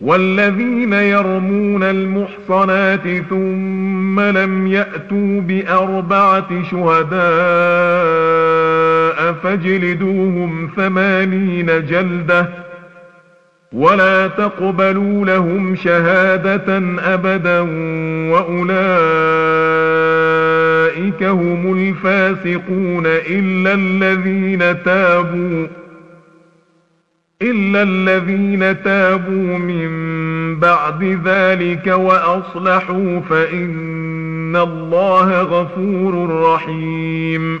والذين يرمون المحصنات ثم لم يأتوا بأربعة شهداء فاجلدوهم ثمانين جلدة ولا تقبلوا لهم شهادة أبدا وأولئك هم الفاسقون إلا الذين تابوا إلا الذين تابوا من بعد ذلك وأصلحوا فإن الله غفور رحيم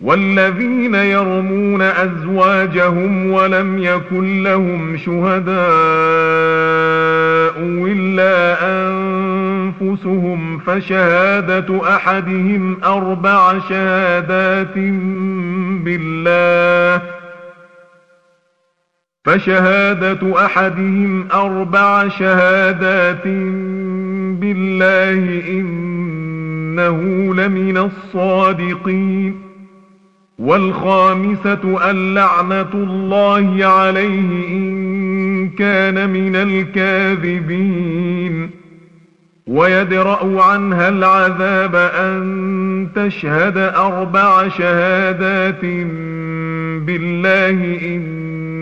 والذين يرمون أزواجهم ولم يكن لهم شهداء إلا أنفسهم فشهادة أحدهم أربع شهادات بالله فشهادة أحدهم أربع شهادات بالله إنه لمن الصادقين والخامسة اللعنة الله عليه إن كان من الكاذبين ويدرأ عنها العذاب أن تشهد أربع شهادات بالله إن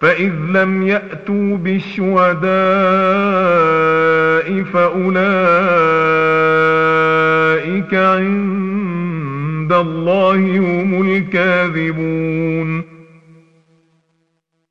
فإذ لم يأتوا بالشهداء فأولئك عند الله هم الكاذبون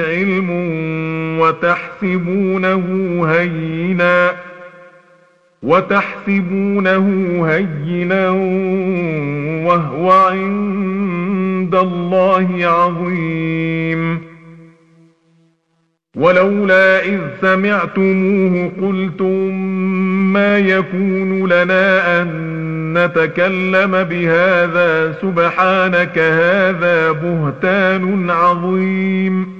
علم وتحسبونه هينا وتحسبونه هينا وهو عند الله عظيم. ولولا إذ سمعتموه قلتم ما يكون لنا أن نتكلم بهذا سبحانك هذا بهتان عظيم.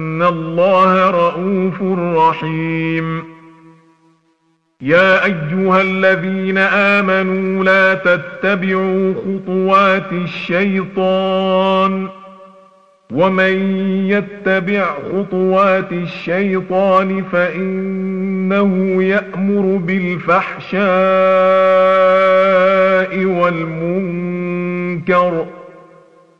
الله رؤوف رحيم. يا أيها الذين آمنوا لا تتبعوا خطوات الشيطان ومن يتبع خطوات الشيطان فإنه يأمر بالفحشاء والمنكر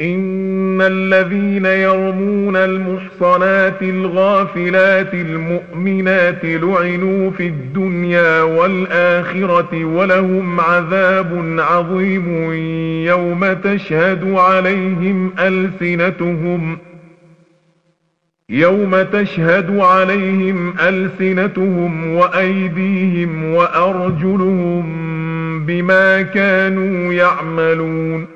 إن الذين يرمون المحصنات الغافلات المؤمنات لعنوا في الدنيا والآخرة ولهم عذاب عظيم يوم تشهد عليهم ألسنتهم يوم تشهد عليهم ألسنتهم وأيديهم وأرجلهم بما كانوا يعملون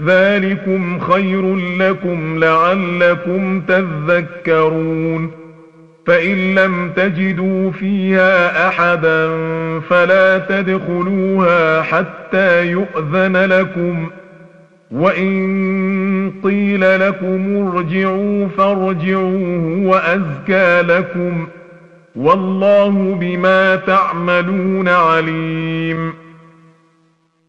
ذلكم خير لكم لعلكم تذكرون. فإن لم تجدوا فيها أحدا فلا تدخلوها حتى يؤذن لكم. وإن قيل لكم ارجعوا فارجعوا وأزكى لكم. والله بما تعملون عليم.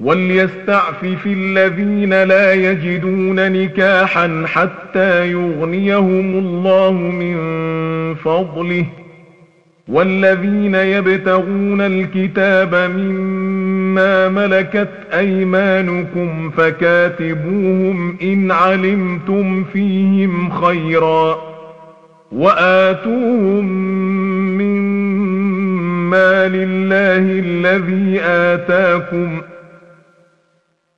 وليستعفف الذين لا يجدون نكاحا حتى يغنيهم الله من فضله. والذين يبتغون الكتاب مما ملكت أيمانكم فكاتبوهم إن علمتم فيهم خيراً وآتوهم من مال الله الذي آتاكم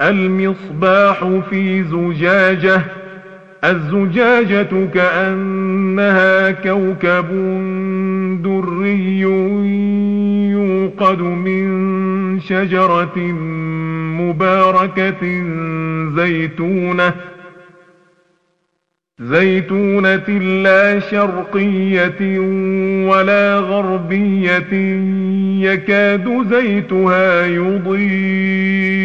المصباح في زجاجة الزجاجة كأنها كوكب دري يوقد من شجرة مباركة زيتونة زيتونة لا شرقية ولا غربية يكاد زيتها يضيء.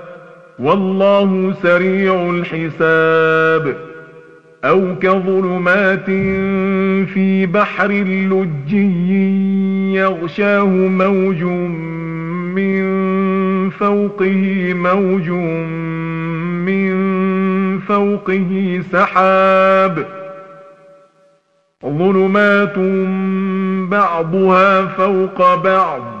والله سريع الحساب. أو كظلمات في بحر لجي يغشاه موج من فوقه موج من فوقه سحاب. ظلمات بعضها فوق بعض.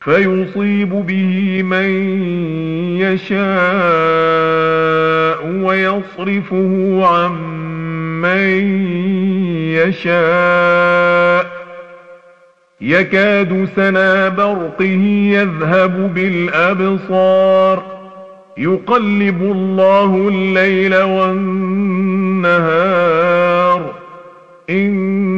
فيصيب به من يشاء ويصرفه عن من يشاء. يكاد سنا برقه يذهب بالأبصار. يقلب الله الليل والنهار. إن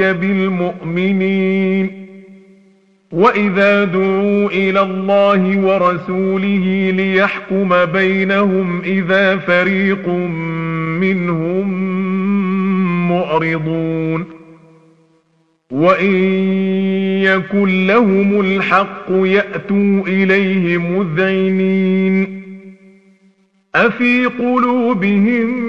بالمؤمنين. وإذا دعوا إلى الله ورسوله ليحكم بينهم إذا فريق منهم معرضون. وإن يكن لهم الحق يأتوا إليه مذعنين. أفي قلوبهم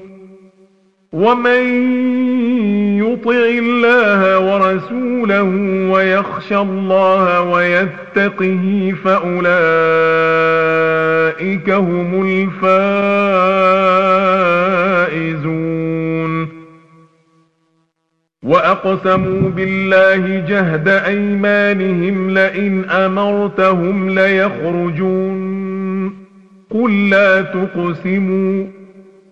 ومن يطع الله ورسوله ويخشى الله ويتقه فأولئك هم الفائزون وأقسموا بالله جهد أيمانهم لئن أمرتهم ليخرجون قل لا تقسموا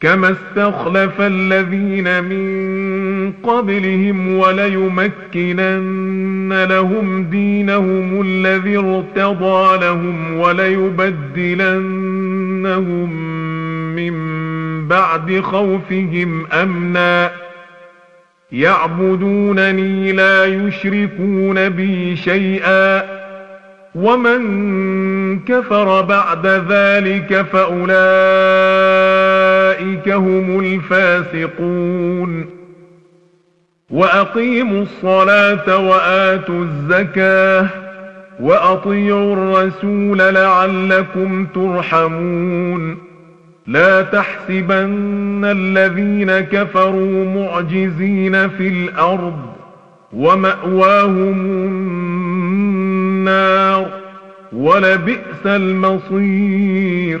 كما استخلف الذين من قبلهم وليمكنن لهم دينهم الذي ارتضى لهم وليبدلنهم من بعد خوفهم امنا يعبدونني لا يشركون بي شيئا ومن كفر بعد ذلك فأولئك هم الفاسقون. وأقيموا الصلاة وآتوا الزكاة وأطيعوا الرسول لعلكم ترحمون. لا تحسبن الذين كفروا معجزين في الأرض ومأواهم النار ولبئس المصير.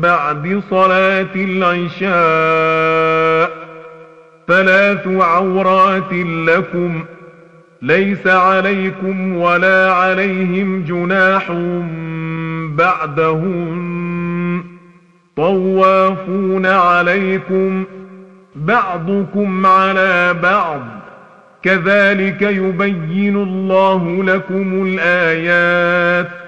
بعد صلاة العشاء ثلاث عورات لكم ليس عليكم ولا عليهم جناح بعدهم طوافون عليكم بعضكم على بعض كذلك يبين الله لكم الآيات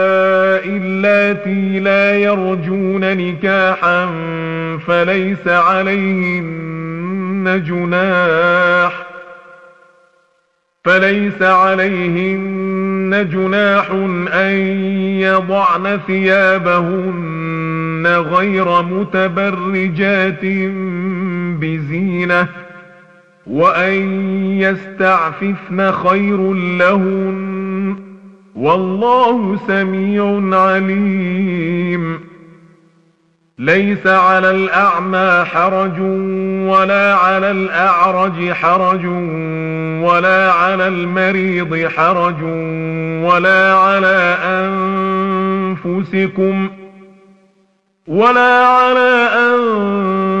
اللاتي لا يرجون نكاحا فليس عليهن جناح فليس عليهن جناح أن يضعن ثيابهن غير متبرجات بزينة وأن يستعففن خير لهن والله سميع عليم. ليس على الأعمى حرج ولا على الأعرج حرج ولا على المريض حرج ولا على أنفسكم ولا على أنفسكم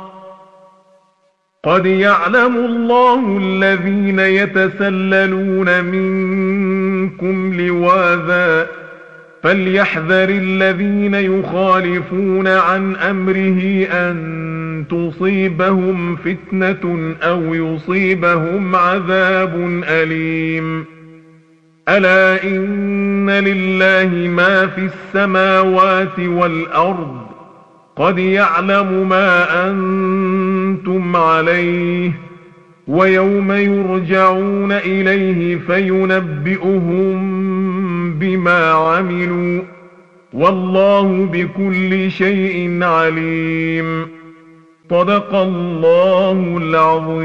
قد يعلم الله الذين يتسللون منكم لواذا فليحذر الذين يخالفون عن أمره أن تصيبهم فتنة أو يصيبهم عذاب أليم ألا إن لله ما في السماوات والأرض قد يعلم ما أنتم عليه ويوم يرجعون إليه فينبئهم بما عملوا والله بكل شيء عليم. صدق الله العظيم.